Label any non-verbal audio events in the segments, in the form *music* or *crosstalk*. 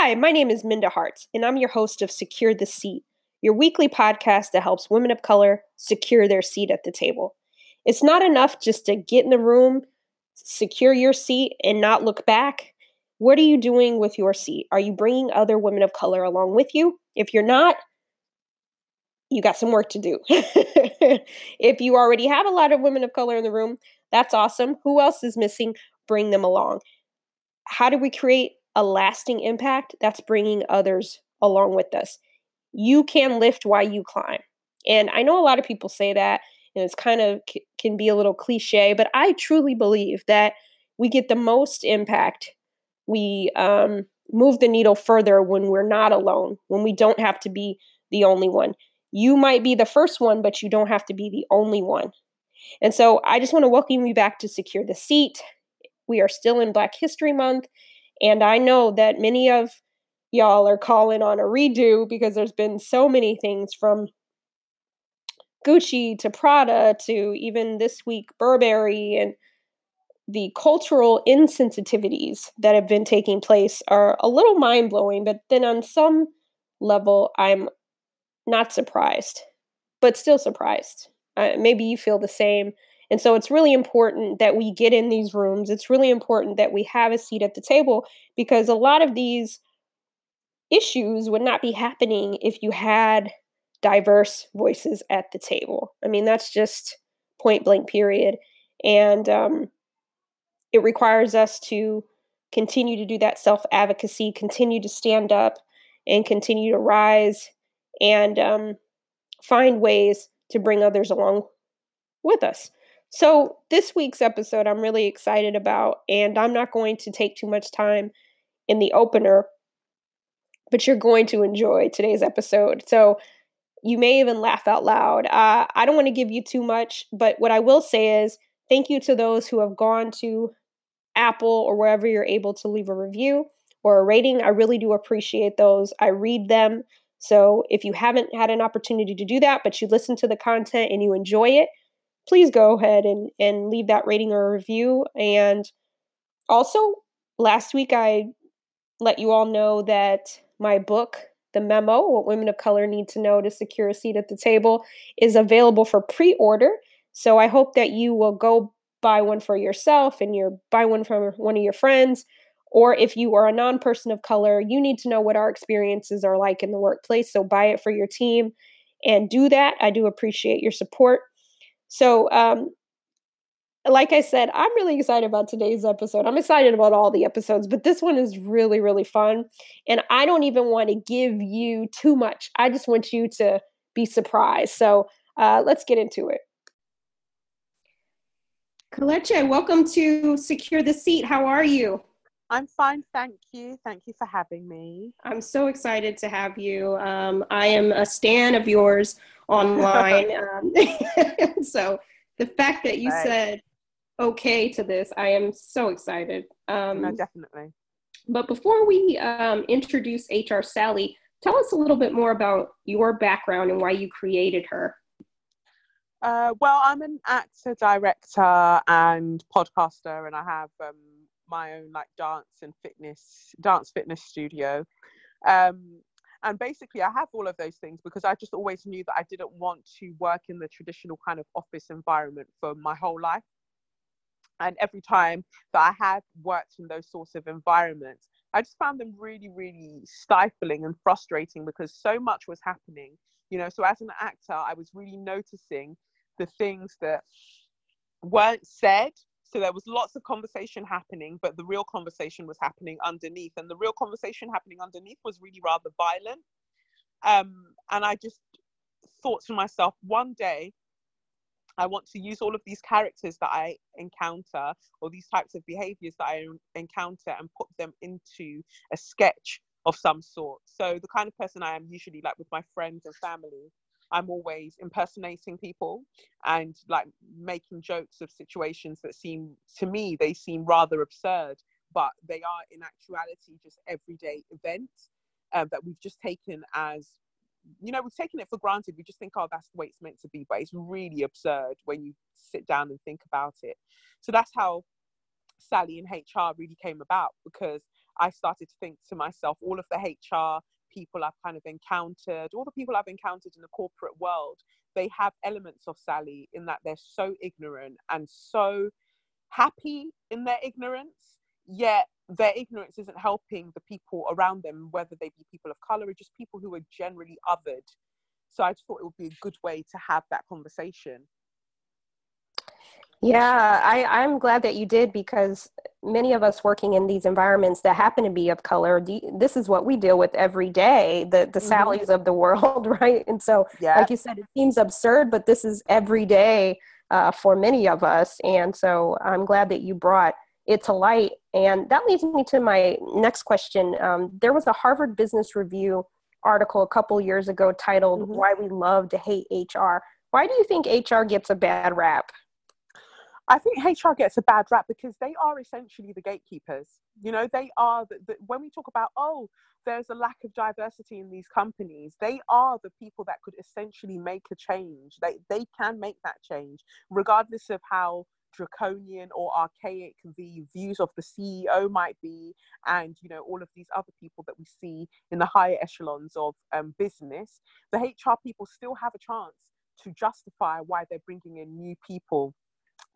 Hi, my name is Minda Harts, and I'm your host of Secure the Seat, your weekly podcast that helps women of color secure their seat at the table. It's not enough just to get in the room, secure your seat, and not look back. What are you doing with your seat? Are you bringing other women of color along with you? If you're not, you got some work to do. *laughs* if you already have a lot of women of color in the room, that's awesome. Who else is missing? Bring them along. How do we create a lasting impact? That's bringing others along with us. You can lift while you climb. And I know a lot of people say that, and it's kind of can be a little cliche, but I truly believe that we get the most impact. We um, move the needle further when we're not alone, when we don't have to be the only one. You might be the first one, but you don't have to be the only one. And so I just want to welcome you back to Secure the Seat. We are still in Black History Month, and I know that many of y'all are calling on a redo because there's been so many things from Gucci to Prada to even this week Burberry and the cultural insensitivities that have been taking place are a little mind blowing, but then on some level, I'm not surprised, but still surprised. Uh, maybe you feel the same. And so it's really important that we get in these rooms. It's really important that we have a seat at the table because a lot of these issues would not be happening if you had diverse voices at the table. I mean, that's just point blank, period. And um, it requires us to continue to do that self advocacy, continue to stand up, and continue to rise and um, find ways to bring others along with us. So, this week's episode, I'm really excited about, and I'm not going to take too much time in the opener, but you're going to enjoy today's episode. So, you may even laugh out loud. Uh, I don't want to give you too much, but what I will say is thank you to those who have gone to Apple or wherever you're able to leave a review or a rating. I really do appreciate those. I read them. So if you haven't had an opportunity to do that, but you listen to the content and you enjoy it, please go ahead and, and leave that rating or review. And also, last week I let you all know that my book, The Memo What Women of Color Need to Know to Secure a Seat at the Table, is available for pre order. So I hope that you will go buy one for yourself and you buy one from one of your friends or if you are a non person of color, you need to know what our experiences are like in the workplace. So buy it for your team and do that. I do appreciate your support. So, um, like I said, I'm really excited about today's episode. I'm excited about all the episodes, but this one is really, really fun. And I don't even want to give you too much. I just want you to be surprised. So uh, let's get into it. Kelechi, welcome to Secure the Seat. How are you? I'm fine, thank you. Thank you for having me. I'm so excited to have you. Um, I am a stan of yours online. *laughs* um, *laughs* so the fact that you right. said okay to this, I am so excited. Um, no, definitely. But before we um, introduce HR Sally, tell us a little bit more about your background and why you created her. Uh, well, I'm an actor, director, and podcaster, and I have um, my own like dance and fitness dance fitness studio um, and basically i have all of those things because i just always knew that i didn't want to work in the traditional kind of office environment for my whole life. And every time that i had worked in those sorts of environments i just found them really really stifling and frustrating because so much was happening. You know so as an actor i was really noticing the things that weren't said so there was lots of conversation happening, but the real conversation was happening underneath. And the real conversation happening underneath was really rather violent. Um, and I just thought to myself, one day I want to use all of these characters that I encounter or these types of behaviors that I encounter and put them into a sketch of some sort. So the kind of person I am usually like with my friends and family I'm always impersonating people and like making jokes of situations that seem to me they seem rather absurd, but they are in actuality just everyday events um, that we've just taken as you know we've taken it for granted. We just think, oh, that's the way it's meant to be, but it's really absurd when you sit down and think about it. So that's how Sally and HR really came about because I started to think to myself, all of the HR people I've kind of encountered, all the people I've encountered in the corporate world, they have elements of Sally in that they're so ignorant and so happy in their ignorance, yet their ignorance isn't helping the people around them, whether they be people of color or just people who are generally othered. So I just thought it would be a good way to have that conversation. Yeah, I, I'm glad that you did because many of us working in these environments that happen to be of color, this is what we deal with every day, the, the mm-hmm. Sallys of the *laughs* world, right? And so, yeah. like you said, it seems absurd, but this is every day uh, for many of us. And so I'm glad that you brought it to light. And that leads me to my next question. Um, there was a Harvard Business Review article a couple years ago titled mm-hmm. Why We Love to Hate HR. Why do you think HR gets a bad rap? I think HR gets a bad rap because they are essentially the gatekeepers. You know, they are the, the, when we talk about oh, there's a lack of diversity in these companies. They are the people that could essentially make a change. They they can make that change, regardless of how draconian or archaic the views of the CEO might be, and you know all of these other people that we see in the higher echelons of um, business. The HR people still have a chance to justify why they're bringing in new people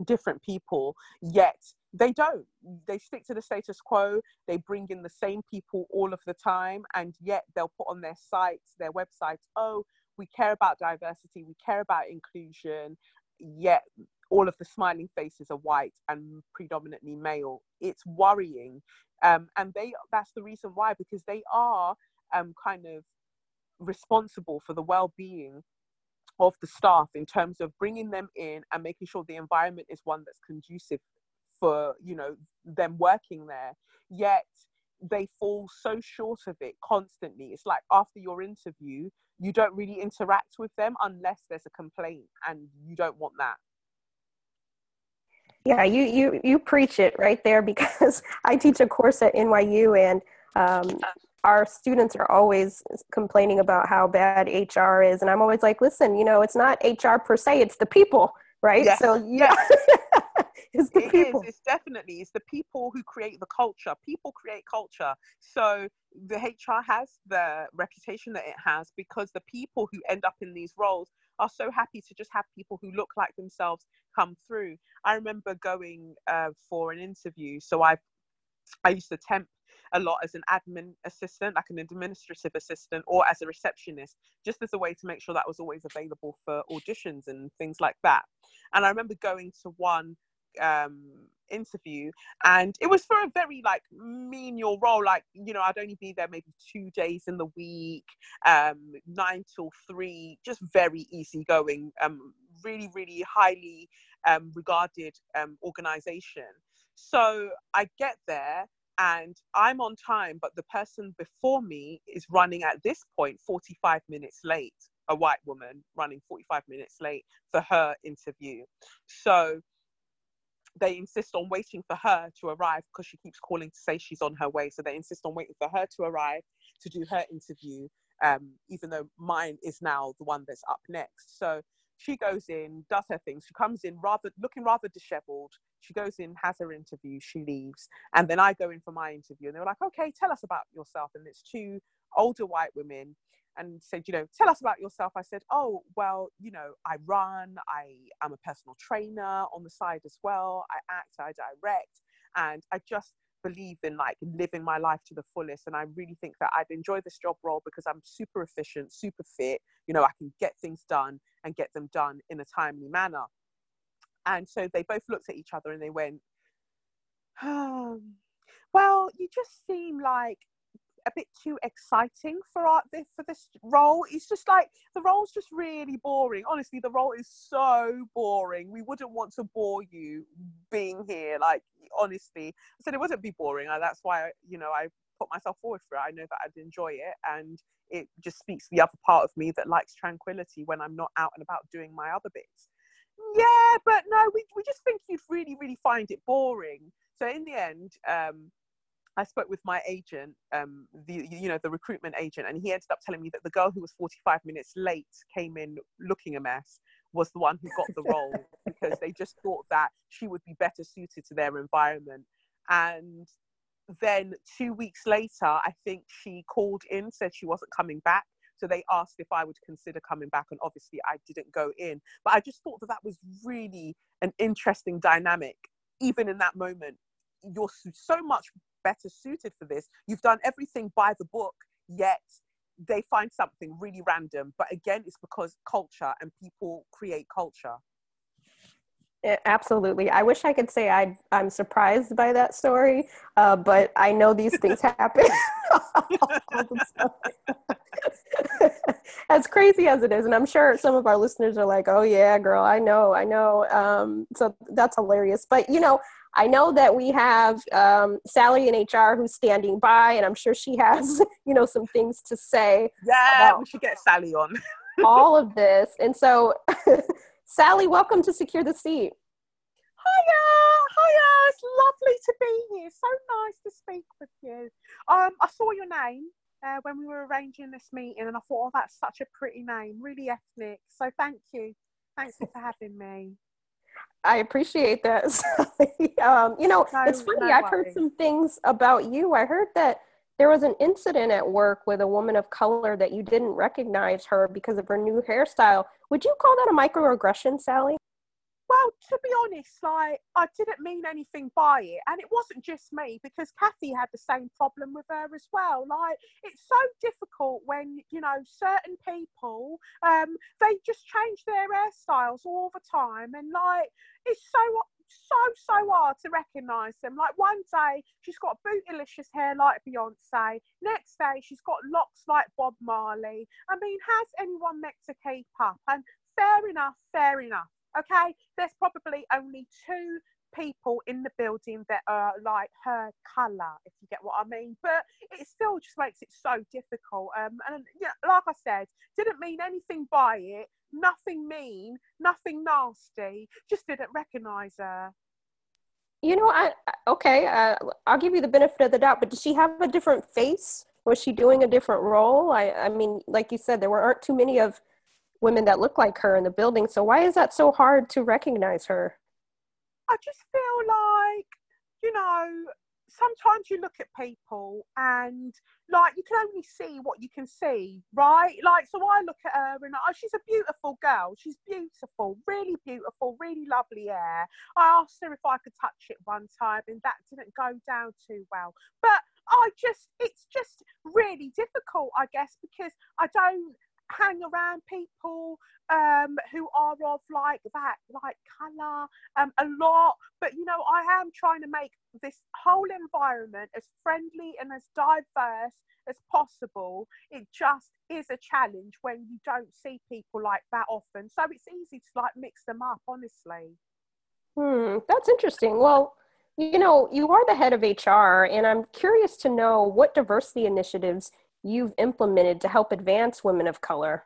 different people, yet they don't. They stick to the status quo. They bring in the same people all of the time, and yet they'll put on their sites, their websites, oh, we care about diversity, we care about inclusion, yet all of the smiling faces are white and predominantly male. It's worrying. Um, and they that's the reason why, because they are um, kind of responsible for the well-being of the staff in terms of bringing them in and making sure the environment is one that's conducive for you know them working there. Yet they fall so short of it constantly. It's like after your interview you don't really interact with them unless there's a complaint and you don't want that. Yeah you you you preach it right there because *laughs* i teach a course at nyu and um, our students are always complaining about how bad HR is. And I'm always like, listen, you know, it's not HR per se, it's the people, right? Yes. So, yeah. *laughs* it's the it people. Is, it's definitely, it's the people who create the culture. People create culture. So the HR has the reputation that it has because the people who end up in these roles are so happy to just have people who look like themselves come through. I remember going uh, for an interview. So I I used to temp a lot as an admin assistant, like an administrative assistant, or as a receptionist, just as a way to make sure that was always available for auditions and things like that. And I remember going to one um interview and it was for a very like menial role like you know i'd only be there maybe two days in the week um nine till three just very easygoing um really really highly um regarded um organization so i get there and I'm on time, but the person before me is running at this point 45 minutes late. A white woman running 45 minutes late for her interview. So they insist on waiting for her to arrive because she keeps calling to say she's on her way. So they insist on waiting for her to arrive to do her interview, um, even though mine is now the one that's up next. So she goes in, does her thing. She comes in rather looking rather disheveled. She goes in, has her interview, she leaves, and then I go in for my interview, and they were like, "Okay, tell us about yourself." And it's two older white women, and said, "You know, tell us about yourself." I said, "Oh, well, you know, I run. I am a personal trainer on the side as well. I act, I direct, and I just." Believe in like living my life to the fullest and i really think that i'd enjoy this job role because i'm super efficient super fit you know i can get things done and get them done in a timely manner. And so they both looked at each other and they went um, well you just seem like a bit too exciting for our this for this role. It's just like the role's just really boring. Honestly, the role is so boring. We wouldn't want to bore you being here. Like honestly, I said it wasn't be boring. That's why you know I put myself forward for it. I know that I'd enjoy it, and it just speaks the other part of me that likes tranquility when I'm not out and about doing my other bits. Yeah, but no, we we just think you'd really really find it boring. So in the end, um, I spoke with my agent, um, the you know the recruitment agent, and he ended up telling me that the girl who was 45 minutes late came in looking a mess was the one who got the *laughs* role because they just thought that she would be better suited to their environment. And then two weeks later, I think she called in, said she wasn't coming back. So they asked if I would consider coming back, and obviously I didn't go in. But I just thought that that was really an interesting dynamic, even in that moment. You're so much better suited for this. You've done everything by the book, yet they find something really random. But again, it's because culture and people create culture. It, absolutely. I wish I could say I I'm surprised by that story, uh, but I know these things *laughs* happen. as crazy as it is, and I'm sure some of our listeners are like, "Oh yeah, girl, I know, I know." Um, so that's hilarious. But you know, I know that we have um, Sally in HR who's standing by, and I'm sure she has, *laughs* you know, some things to say. Yeah, we should get Sally on. *laughs* all of this, and so, *laughs* Sally, welcome to Secure the Seat. Hiya, hiya! It's lovely to be here. So nice to speak with you. Um, I saw your name uh, when we were arranging this meeting, and I thought, oh, that's such a pretty name, really ethnic. So thank you, thanks for having me. I appreciate that. *laughs* um, you know, no, it's funny. I've heard some things about you. I heard that there was an incident at work with a woman of color that you didn't recognize her because of her new hairstyle. Would you call that a microaggression, Sally? Well, to be honest, like I didn't mean anything by it, and it wasn't just me because Kathy had the same problem with her as well. Like it's so difficult when you know certain people, um, they just change their hairstyles all the time, and like it's so so so hard to recognise them. Like one day she's got bootylicious hair like Beyonce, next day she's got locks like Bob Marley. I mean, has anyone met to keep up? And fair enough, fair enough. Okay, there's probably only two people in the building that are like her colour, if you get what I mean. But it still just makes it so difficult. Um, and yeah, like I said, didn't mean anything by it, nothing mean, nothing nasty, just didn't recognise her. You know, I okay. Uh, I'll give you the benefit of the doubt, but did she have a different face? Was she doing a different role? I, I mean, like you said, there were, aren't too many of women that look like her in the building. So why is that so hard to recognize her? I just feel like, you know, sometimes you look at people and like you can only see what you can see, right? Like, so I look at her and oh, she's a beautiful girl. She's beautiful, really beautiful, really lovely hair. I asked her if I could touch it one time and that didn't go down too well. But I just, it's just really difficult, I guess, because I don't hang around people um, who are of like that, like colour, um, a lot. But you know, I am trying to make this whole environment as friendly and as diverse as possible. It just is a challenge when you don't see people like that often. So it's easy to like mix them up, honestly. Hmm, that's interesting. Well, you know, you are the head of HR, and I'm curious to know what diversity initiatives you've implemented to help advance women of color?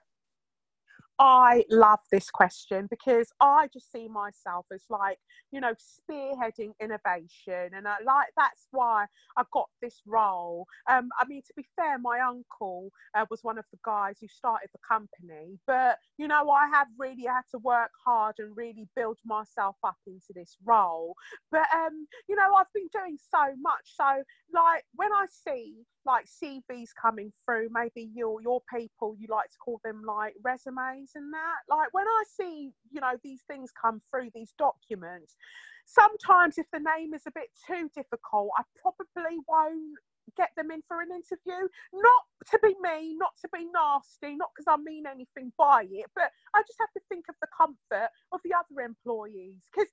I love this question because I just see myself as like, you know, spearheading innovation. And I like that's why I got this role. Um, I mean, to be fair, my uncle uh, was one of the guys who started the company. But, you know, I have really had to work hard and really build myself up into this role. But, um, you know, I've been doing so much. So, like, when I see like CVs coming through, maybe your your people, you like to call them like resumes and that. Like when I see, you know, these things come through, these documents, sometimes if the name is a bit too difficult, I probably won't get them in for an interview. Not to be mean, not to be nasty, not because I mean anything by it, but I just have to think of the comfort of the other employees because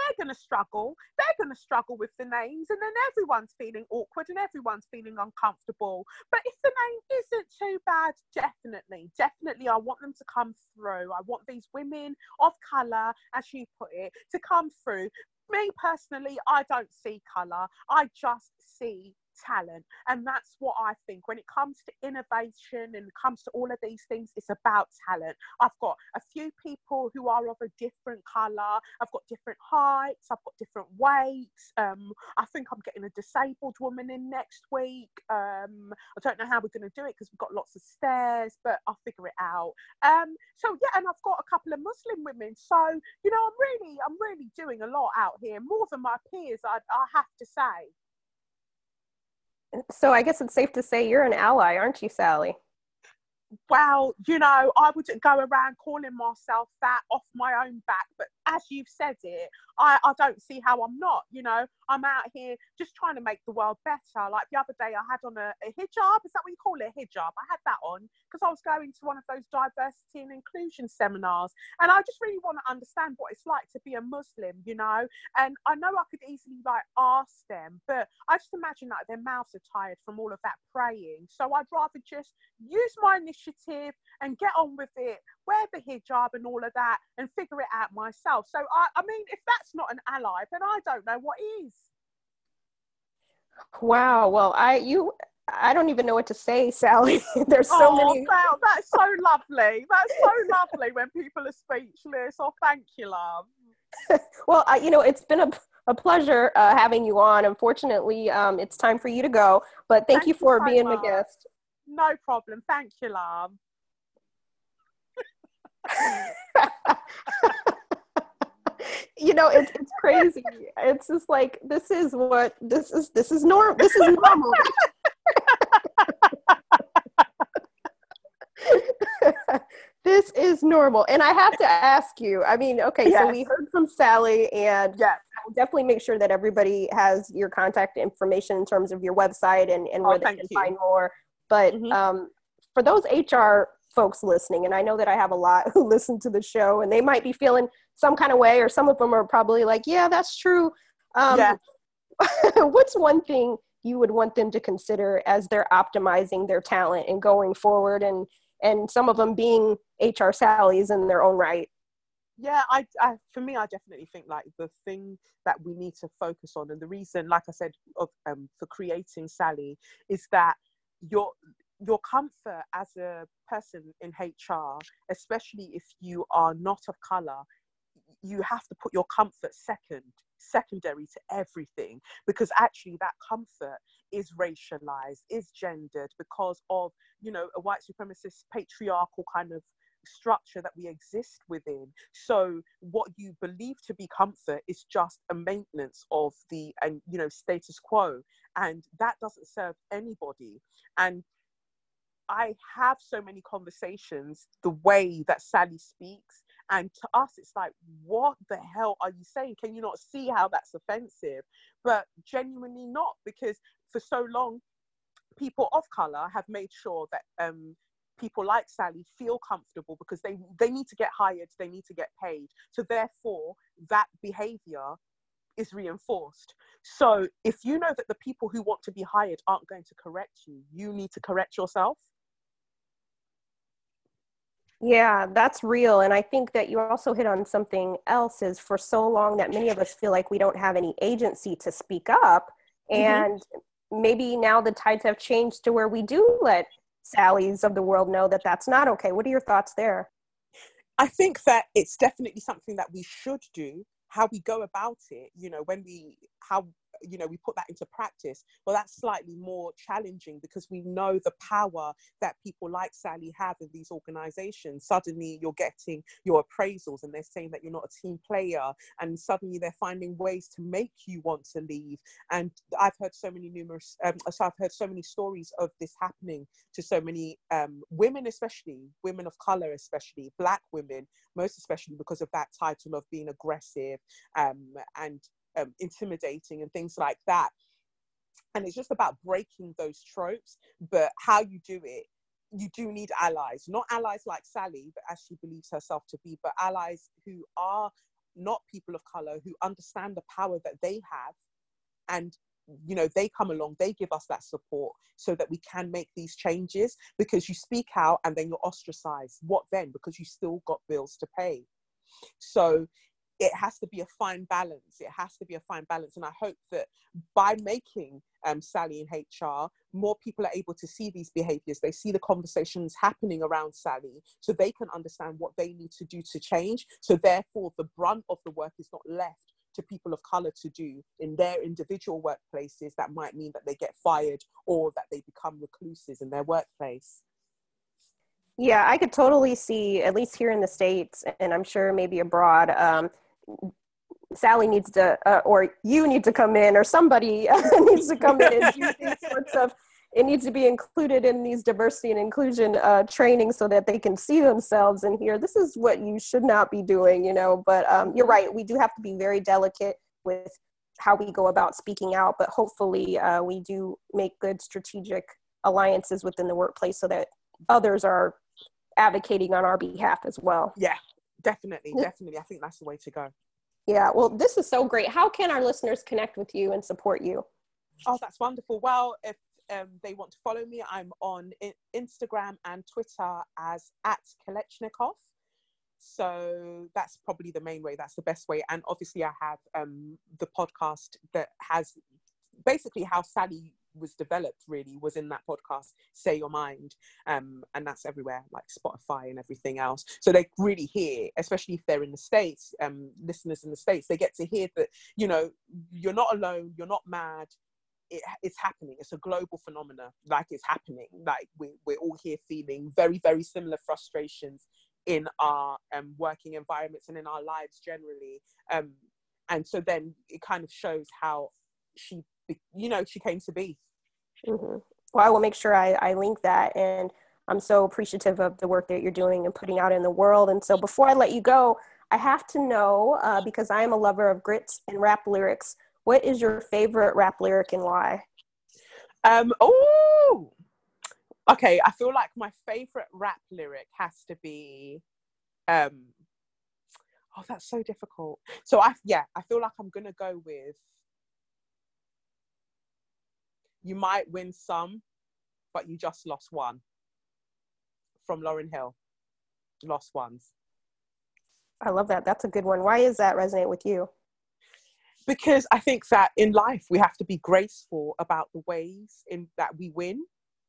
they're going to struggle. They're going to struggle with the names, and then everyone's feeling awkward and everyone's feeling uncomfortable. But if the name isn't too bad, definitely, definitely, I want them to come through. I want these women of colour, as you put it, to come through. Me personally, I don't see colour. I just see talent. And that's what I think when it comes to innovation and it comes to all of these things, it's about talent. I've got a few people who are of a different colour, I've got different heights, I've got different weights. Um, I think I'm getting a disabled woman in next week. Um, I don't know how we're going to do it because we've got lots of stairs, but I'll figure it out. Um, so yeah, and I've got a couple of Muslim women. So, you know, I'm really, I'm really doing a lot out here, more than my peers, I, I have to say. So I guess it's safe to say you're an ally, aren't you, Sally? Well, you know, I wouldn't go around calling myself that off my own back. But as you've said it, I, I don't see how I'm not. You know, I'm out here just trying to make the world better. Like the other day, I had on a, a hijab. Is that what you call it? A hijab. I had that on because I was going to one of those diversity and inclusion seminars. And I just really want to understand what it's like to be a Muslim, you know. And I know I could easily like ask them, but I just imagine like their mouths are tired from all of that praying. So I'd rather just use my initiative initiative and get on with it, wear the hijab and all of that, and figure it out myself. So, I, I mean, if that's not an ally, then I don't know what is. Wow. Well, I, you, I don't even know what to say, Sally. *laughs* There's so oh, many. Wow, that's so lovely. That's so lovely when people are speechless. Oh, thank you, love. *laughs* well, I, you know, it's been a, a pleasure uh, having you on. Unfortunately, um, it's time for you to go, but thank, thank you for you so being much. my guest. No problem. Thank you, love. you know, it's it's crazy. It's just like this is what this is. This is normal. This is normal. this is normal. And I have to ask you. I mean, okay, yes. so we heard from Sally, and yes. I'll definitely make sure that everybody has your contact information in terms of your website and, and oh, where oh, they can you. find more. But mm-hmm. um, for those HR folks listening, and I know that I have a lot who *laughs* listen to the show, and they might be feeling some kind of way, or some of them are probably like, "Yeah, that's true." Um, yeah. *laughs* what's one thing you would want them to consider as they're optimizing their talent and going forward, and and some of them being HR Sallys in their own right? yeah I, I, for me i definitely think like the thing that we need to focus on and the reason like i said of, um, for creating sally is that your your comfort as a person in HR, especially if you are not of color, you have to put your comfort second, secondary to everything, because actually that comfort is racialized, is gendered because of, you know, a white supremacist patriarchal kind of structure that we exist within. So what you believe to be comfort is just a maintenance of the and you know status quo and that doesn't serve anybody. And I have so many conversations the way that Sally speaks. And to us, it's like, what the hell are you saying? Can you not see how that's offensive? But genuinely not, because for so long, people of color have made sure that um, people like Sally feel comfortable because they they need to get hired, they need to get paid. So therefore, that behavior is reinforced. So if you know that the people who want to be hired aren't going to correct you, you need to correct yourself. Yeah, that's real. And I think that you also hit on something else is for so long that many of us feel like we don't have any agency to speak up. Mm-hmm. And maybe now the tides have changed to where we do let Sally's of the world know that that's not okay. What are your thoughts there? I think that it's definitely something that we should do. How we go about it, you know, when we, how you know we put that into practice. Well that's slightly more challenging because we know the power that people like sally have in these organizations. Suddenly you're getting your appraisals and they're saying that you're not a team player and suddenly they're finding ways to make you want to leave. And i've heard so many numerous um, so i've heard so many stories of this happening to so many um, women especially women of color especially black women most especially because of that title of being aggressive um, and um, intimidating and things like that. And it's just about breaking those tropes, but how you do it you do need allies, not allies like Sally, but as she believes herself to be, but allies who are not people of color, who understand the power that they have. And, you know, they come along, they give us that support so that we can make these changes because you speak out and then you're ostracized. What then? Because you still got bills to pay. So it has to be a fine balance. It has to be a fine balance. And I hope that by making um, Sally in HR, more people are able to see these behaviors. They see the conversations happening around Sally so they can understand what they need to do to change. So, therefore, the brunt of the work is not left to people of color to do in their individual workplaces. That might mean that they get fired or that they become recluses in their workplace. Yeah, I could totally see, at least here in the States, and I'm sure maybe abroad, um, Sally needs to, uh, or you need to come in, or somebody *laughs* needs to come in and do *laughs* these sorts of. It needs to be included in these diversity and inclusion uh, training so that they can see themselves and hear this is what you should not be doing, you know. But um, you're right, we do have to be very delicate with how we go about speaking out, but hopefully uh, we do make good strategic alliances within the workplace so that others are advocating on our behalf as well. Yeah, definitely, definitely. I think that's the way to go. Yeah, well, this is so great. How can our listeners connect with you and support you? Oh, that's wonderful. Well, if um, they want to follow me, I'm on Instagram and Twitter as at Kelechnekoff. So that's probably the main way. That's the best way. And obviously, I have um, the podcast that has basically how Sally was developed really was in that podcast say your mind um and that's everywhere like spotify and everything else. So they really hear especially if they're in the states um listeners in the states they get to hear that you know you're not alone you're not mad. It, it's happening. It's a global phenomena. Like it's happening. Like we, we're all here feeling very very similar frustrations in our um, working environments and in our lives generally. Um, and so then it kind of shows how she you know she came to be. Mm-hmm. well i will make sure I, I link that and i'm so appreciative of the work that you're doing and putting out in the world. And so before i let you go i have to know uh, because i am a lover of grits and rap lyrics what is your favorite rap lyric and why? Um oh okay i feel like my favorite rap lyric has to be um oh that's so difficult. So i yeah i feel like i'm gonna go with you might win some, but you just lost one. From Lauryn Hill, lost ones. I love that. That's a good one. Why does that resonate with you? Because I think that in life we have to be graceful about the ways in that we win.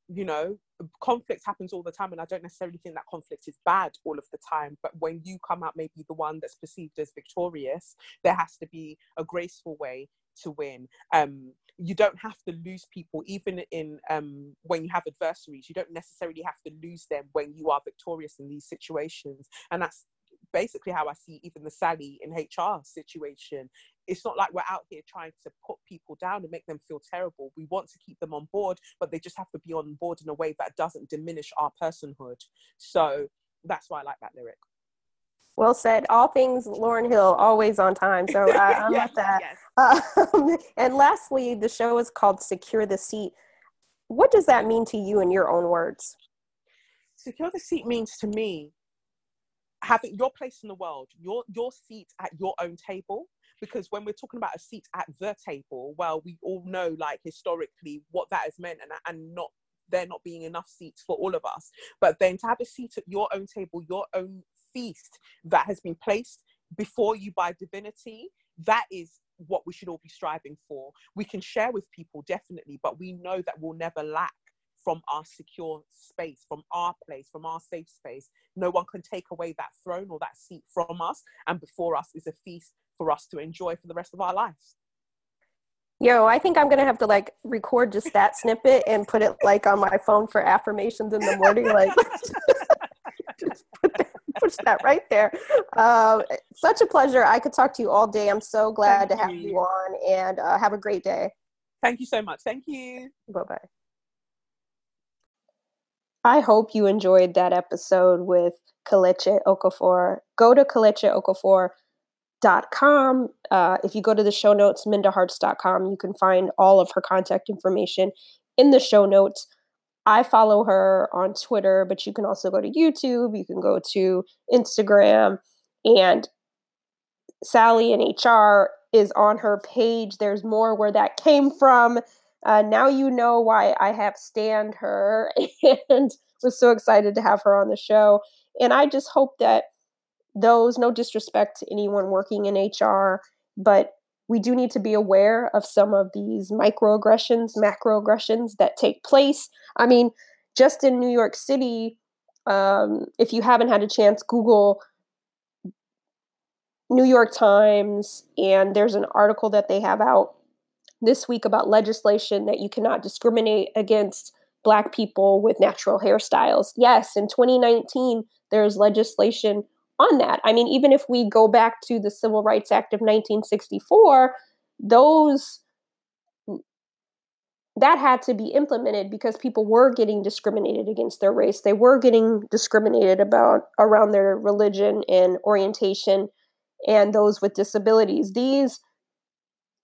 You know, conflict happens all the time, and I don't necessarily think that conflict is bad all of the time. But when you come out maybe the one that's perceived as victorious, there has to be a graceful way to win. Um, you don't have to lose people, even in um, when you have adversaries. You don't necessarily have to lose them when you are victorious in these situations, and that's basically how I see even the Sally in HR situation. It's not like we're out here trying to put people down and make them feel terrible. We want to keep them on board, but they just have to be on board in a way that doesn't diminish our personhood. So that's why I like that lyric. Well said. All things Lauryn Hill, always on time. So uh, *laughs* I love that. Yes. Um, *laughs* and lastly, the show is called Secure the Seat. What does that mean to you in your own words? Secure the seat means to me having your place in the world, your your seat at your own table. Because when we're talking about a seat at the table, well, we all know like historically what that has meant, and and not there not being enough seats for all of us. But then to have a seat at your own table, your own feast that has been placed before you by divinity, that is what we should all be striving for. We can share with people, definitely, but we know that we'll never lack from our secure space, from our place, from our safe space. No one can take away that throne or that seat from us. And before us is a feast for us to enjoy for the rest of our lives. Yo, I think I'm gonna have to like record just that snippet and put it like on my phone for affirmations in the morning. Like, *laughs* that that right there. Uh, such a pleasure. I could talk to you all day. I'm so glad Thank to have you, you on and uh, have a great day. Thank you so much. Thank you. Bye bye. I hope you enjoyed that episode with Kelechi Okafor. Go to kelechiokafor.com. Uh, if you go to the show notes, mindaharts.com, you can find all of her contact information in the show notes. I follow her on Twitter, but you can also go to YouTube, you can go to Instagram, and Sally in HR is on her page. There's more where that came from. Uh, now you know why I have stand her *laughs* and was so excited to have her on the show. And I just hope that those, no disrespect to anyone working in HR, but we do need to be aware of some of these microaggressions, macroaggressions that take place. I mean, just in New York City, um, if you haven't had a chance, Google New York Times, and there's an article that they have out this week about legislation that you cannot discriminate against Black people with natural hairstyles. Yes, in 2019, there's legislation on that. I mean, even if we go back to the Civil Rights Act of 1964, those that had to be implemented because people were getting discriminated against their race. They were getting discriminated about around their religion and orientation and those with disabilities. These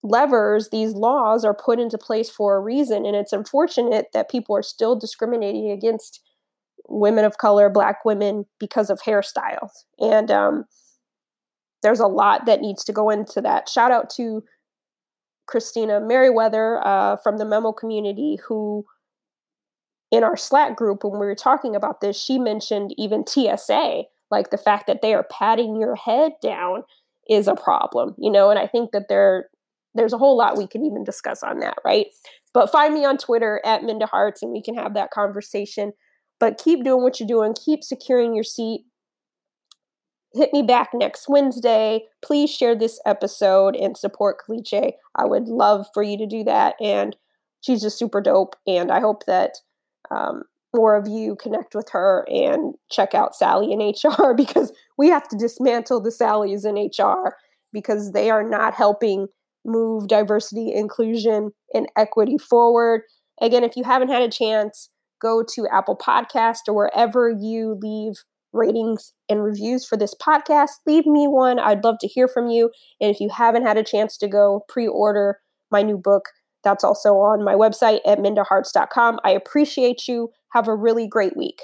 levers, these laws are put into place for a reason. And it's unfortunate that people are still discriminating against women of color, black women, because of hairstyles. And um, there's a lot that needs to go into that. Shout out to Christina Merriweather uh, from the Memo community, who in our Slack group, when we were talking about this, she mentioned even TSA, like the fact that they are patting your head down is a problem, you know, and I think that there there's a whole lot we can even discuss on that, right? But find me on Twitter at Minda Harts and we can have that conversation. But keep doing what you're doing, keep securing your seat. Hit me back next Wednesday. Please share this episode and support Kelechi. I would love for you to do that. And she's just super dope. And I hope that um, more of you connect with her and check out Sally in *laughs* HR because we have to dismantle the Sallys in HR because they are not helping move diversity, inclusion, and equity forward. Again, if you haven't had a chance, go to Apple Podcast or wherever you leave ratings and reviews for this podcast. Leave me one. I'd love to hear from you. And if you haven't had a chance to go pre-order my new book, that's also on my website at mindaharts.com. I appreciate you. Have a really great week.